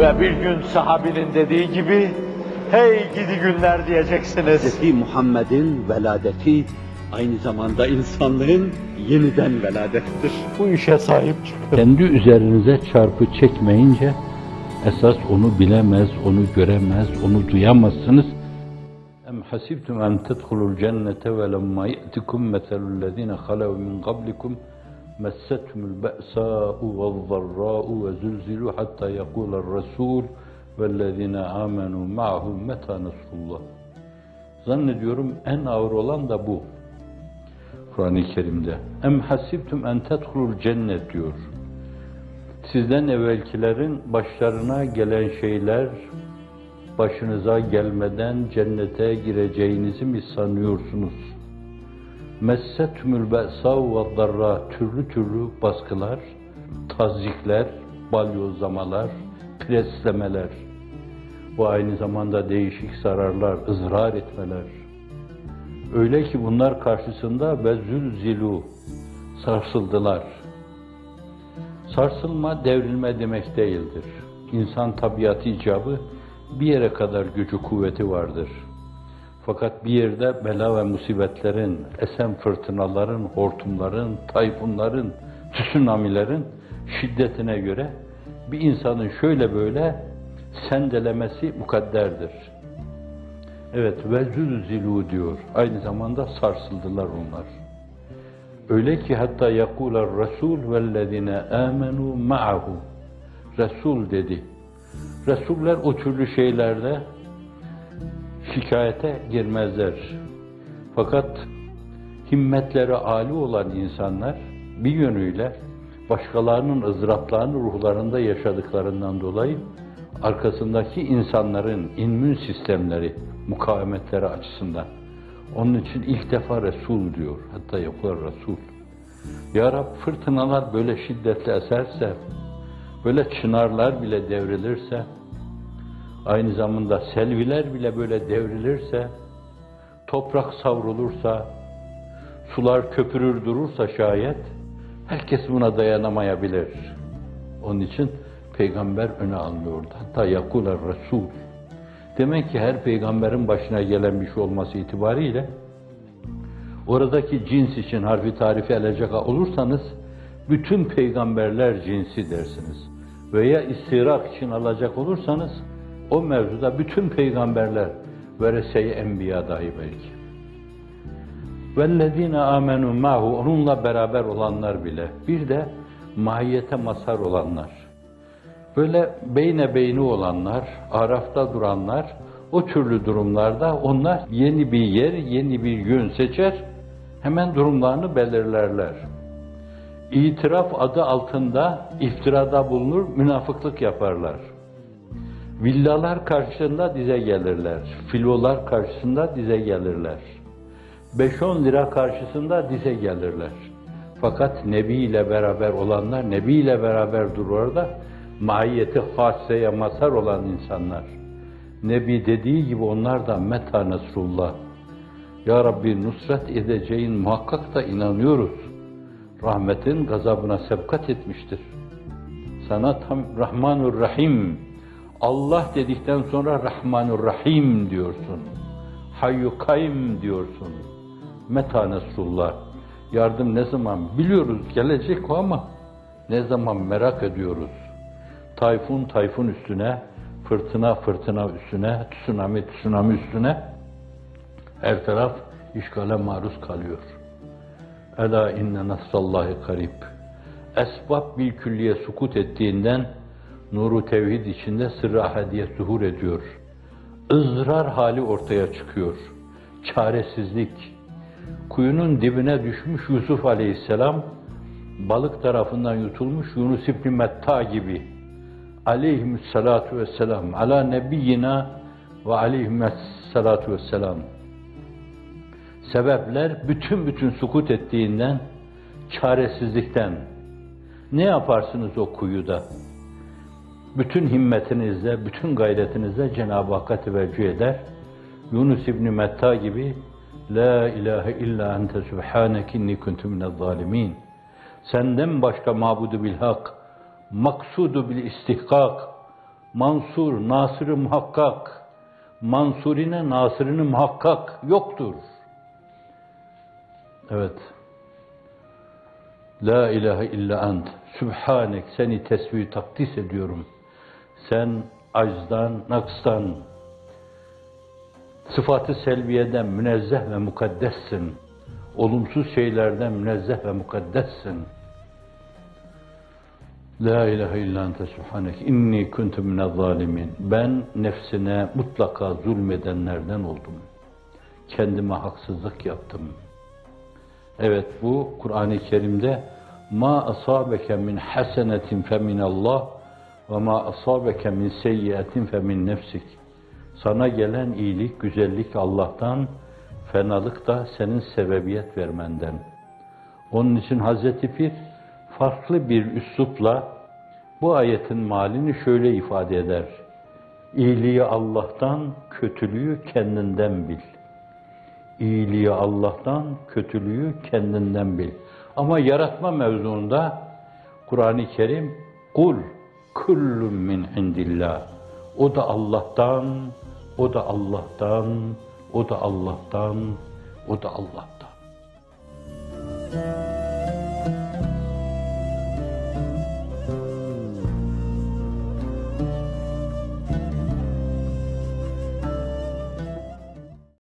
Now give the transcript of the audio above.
Ve bir gün sahabinin dediği gibi, hey gidi günler diyeceksiniz. Hz. Muhammed'in veladeti aynı zamanda insanlığın yeniden veladettir. Bu işe sahip çıkın. Kendi üzerinize çarpı çekmeyince esas onu bilemez, onu göremez, onu duyamazsınız. Em hasibtum en tedhulul cennete ve lemma ye'tikum meselul lezine halev min qablikum be'sâ'u ve zarrâ'u ve zülzilû hatta yekûler rasûl vellezine âmenû ma'hu metâ nasrullah. Zannediyorum en ağır olan da bu. Kur'an-ı Kerim'de. Em hasibtum en tedhulul cennet diyor. Sizden evvelkilerin başlarına gelen şeyler başınıza gelmeden cennete gireceğinizi mi sanıyorsunuz? Messetümül be'sav ve darra türlü türlü baskılar, tazikler, balyozlamalar, preslemeler ve aynı zamanda değişik zararlar, ızrar etmeler. Öyle ki bunlar karşısında ve zülzilu sarsıldılar. Sarsılma, devrilme demek değildir. İnsan tabiatı icabı bir yere kadar gücü kuvveti vardır. Fakat bir yerde bela ve musibetlerin, esen fırtınaların, hortumların, tayfunların, tsunamilerin şiddetine göre bir insanın şöyle böyle sendelemesi mukadderdir. Evet, ve zülzilu diyor. Aynı zamanda sarsıldılar onlar. Öyle ki hatta yakular Resul vellezine amenu ma'ahu. Resul dedi. Resuller o türlü şeylerde şikayete girmezler. Fakat himmetleri âli olan insanlar bir yönüyle başkalarının ızdıraplarını ruhlarında yaşadıklarından dolayı arkasındaki insanların immün sistemleri, mukavemetleri açısından onun için ilk defa Resul diyor. Hatta yapılar Resul. Ya Rab fırtınalar böyle şiddetli eserse, böyle çınarlar bile devrilirse, aynı zamanda selviler bile böyle devrilirse, toprak savrulursa, sular köpürür durursa şayet, herkes buna dayanamayabilir. Onun için peygamber öne alınıyordu. Hatta yakular Resul. Demek ki her peygamberin başına gelen bir şey olması itibariyle oradaki cins için harfi tarifi alacak olursanız bütün peygamberler cinsi dersiniz. Veya istirak için alacak olursanız o mevzuda bütün peygamberler verese-i enbiya dahi belki. وَالَّذ۪ينَ آمَنُوا مَعْهُ Onunla beraber olanlar bile. Bir de mahiyete mazhar olanlar. Böyle beyne beyni olanlar, arafta duranlar, o türlü durumlarda onlar yeni bir yer, yeni bir yön seçer, hemen durumlarını belirlerler. İtiraf adı altında iftirada bulunur, münafıklık yaparlar. Villalar karşısında dize gelirler, filolar karşısında dize gelirler. 5-10 lira karşısında dize gelirler. Fakat Nebi ile beraber olanlar, Nebi ile beraber durur da mahiyeti haseye mazhar olan insanlar. Nebi dediği gibi onlar da meta nasrullah. Ya Rabbi nusret edeceğin muhakkak da inanıyoruz. Rahmetin gazabına sebkat etmiştir. Sana tam Rahmanur Rahim, Allah dedikten sonra Rahmanur Rahim diyorsun. Hayyu Kayyum diyorsun. Meta nasrullah. Yardım ne zaman? Biliyoruz gelecek o ama ne zaman merak ediyoruz. Tayfun tayfun üstüne, fırtına fırtına üstüne, tsunami tsunami üstüne her taraf işgale maruz kalıyor. Ela inne nasrallahi karib. Esbab bir külliye sukut ettiğinden nuru tevhid içinde sırrı ahadiye zuhur ediyor. ızrar hali ortaya çıkıyor. Çaresizlik. Kuyunun dibine düşmüş Yusuf aleyhisselam, balık tarafından yutulmuş Yunus İbni Metta gibi aleyhissalatu vesselam ala nebiyyina ve aleyhissalatu vesselam sebepler bütün bütün sukut ettiğinden çaresizlikten ne yaparsınız o kuyuda? Bütün himmetinizle, bütün gayretinizle Cenab-ı Hakk'a teveccüh eder. Yunus İbni Metta gibi La ilahe illa ente subhaneke inni kuntu minez zalimin. Senden başka mabudu bil hak, maksudu bil istihkak, Mansur, Nasır'ı muhakkak, Mansurine Nasır'ını muhakkak yoktur. Evet. La ilahe illa ent. Sübhanek seni tesbih takdis ediyorum. Sen aczdan, nakstan, sıfatı selviyeden münezzeh ve mukaddessin. Olumsuz şeylerden münezzeh ve mukaddessin. La ilahe illa ente subhanek inni kuntu minez zalimin. Ben nefsine mutlaka zulmedenlerden oldum. Kendime haksızlık yaptım. Evet bu Kur'an-ı Kerim'de ma asabeke min hasenetin fe min Asabeke min seyyiatin fe min nefsik. Sana gelen iyilik, güzellik Allah'tan, fenalık da senin sebebiyet vermenden. Onun için Hazreti Pir farklı bir üslupla bu ayetin malini şöyle ifade eder. İyiliği Allah'tan, kötülüğü kendinden bil. İyiliği Allah'tan, kötülüğü kendinden bil. Ama yaratma mevzuunda Kur'an-ı Kerim kul kullun min indillah. O da Allah'tan, o da Allah'tan, o da Allah'tan, o da Allah'tan.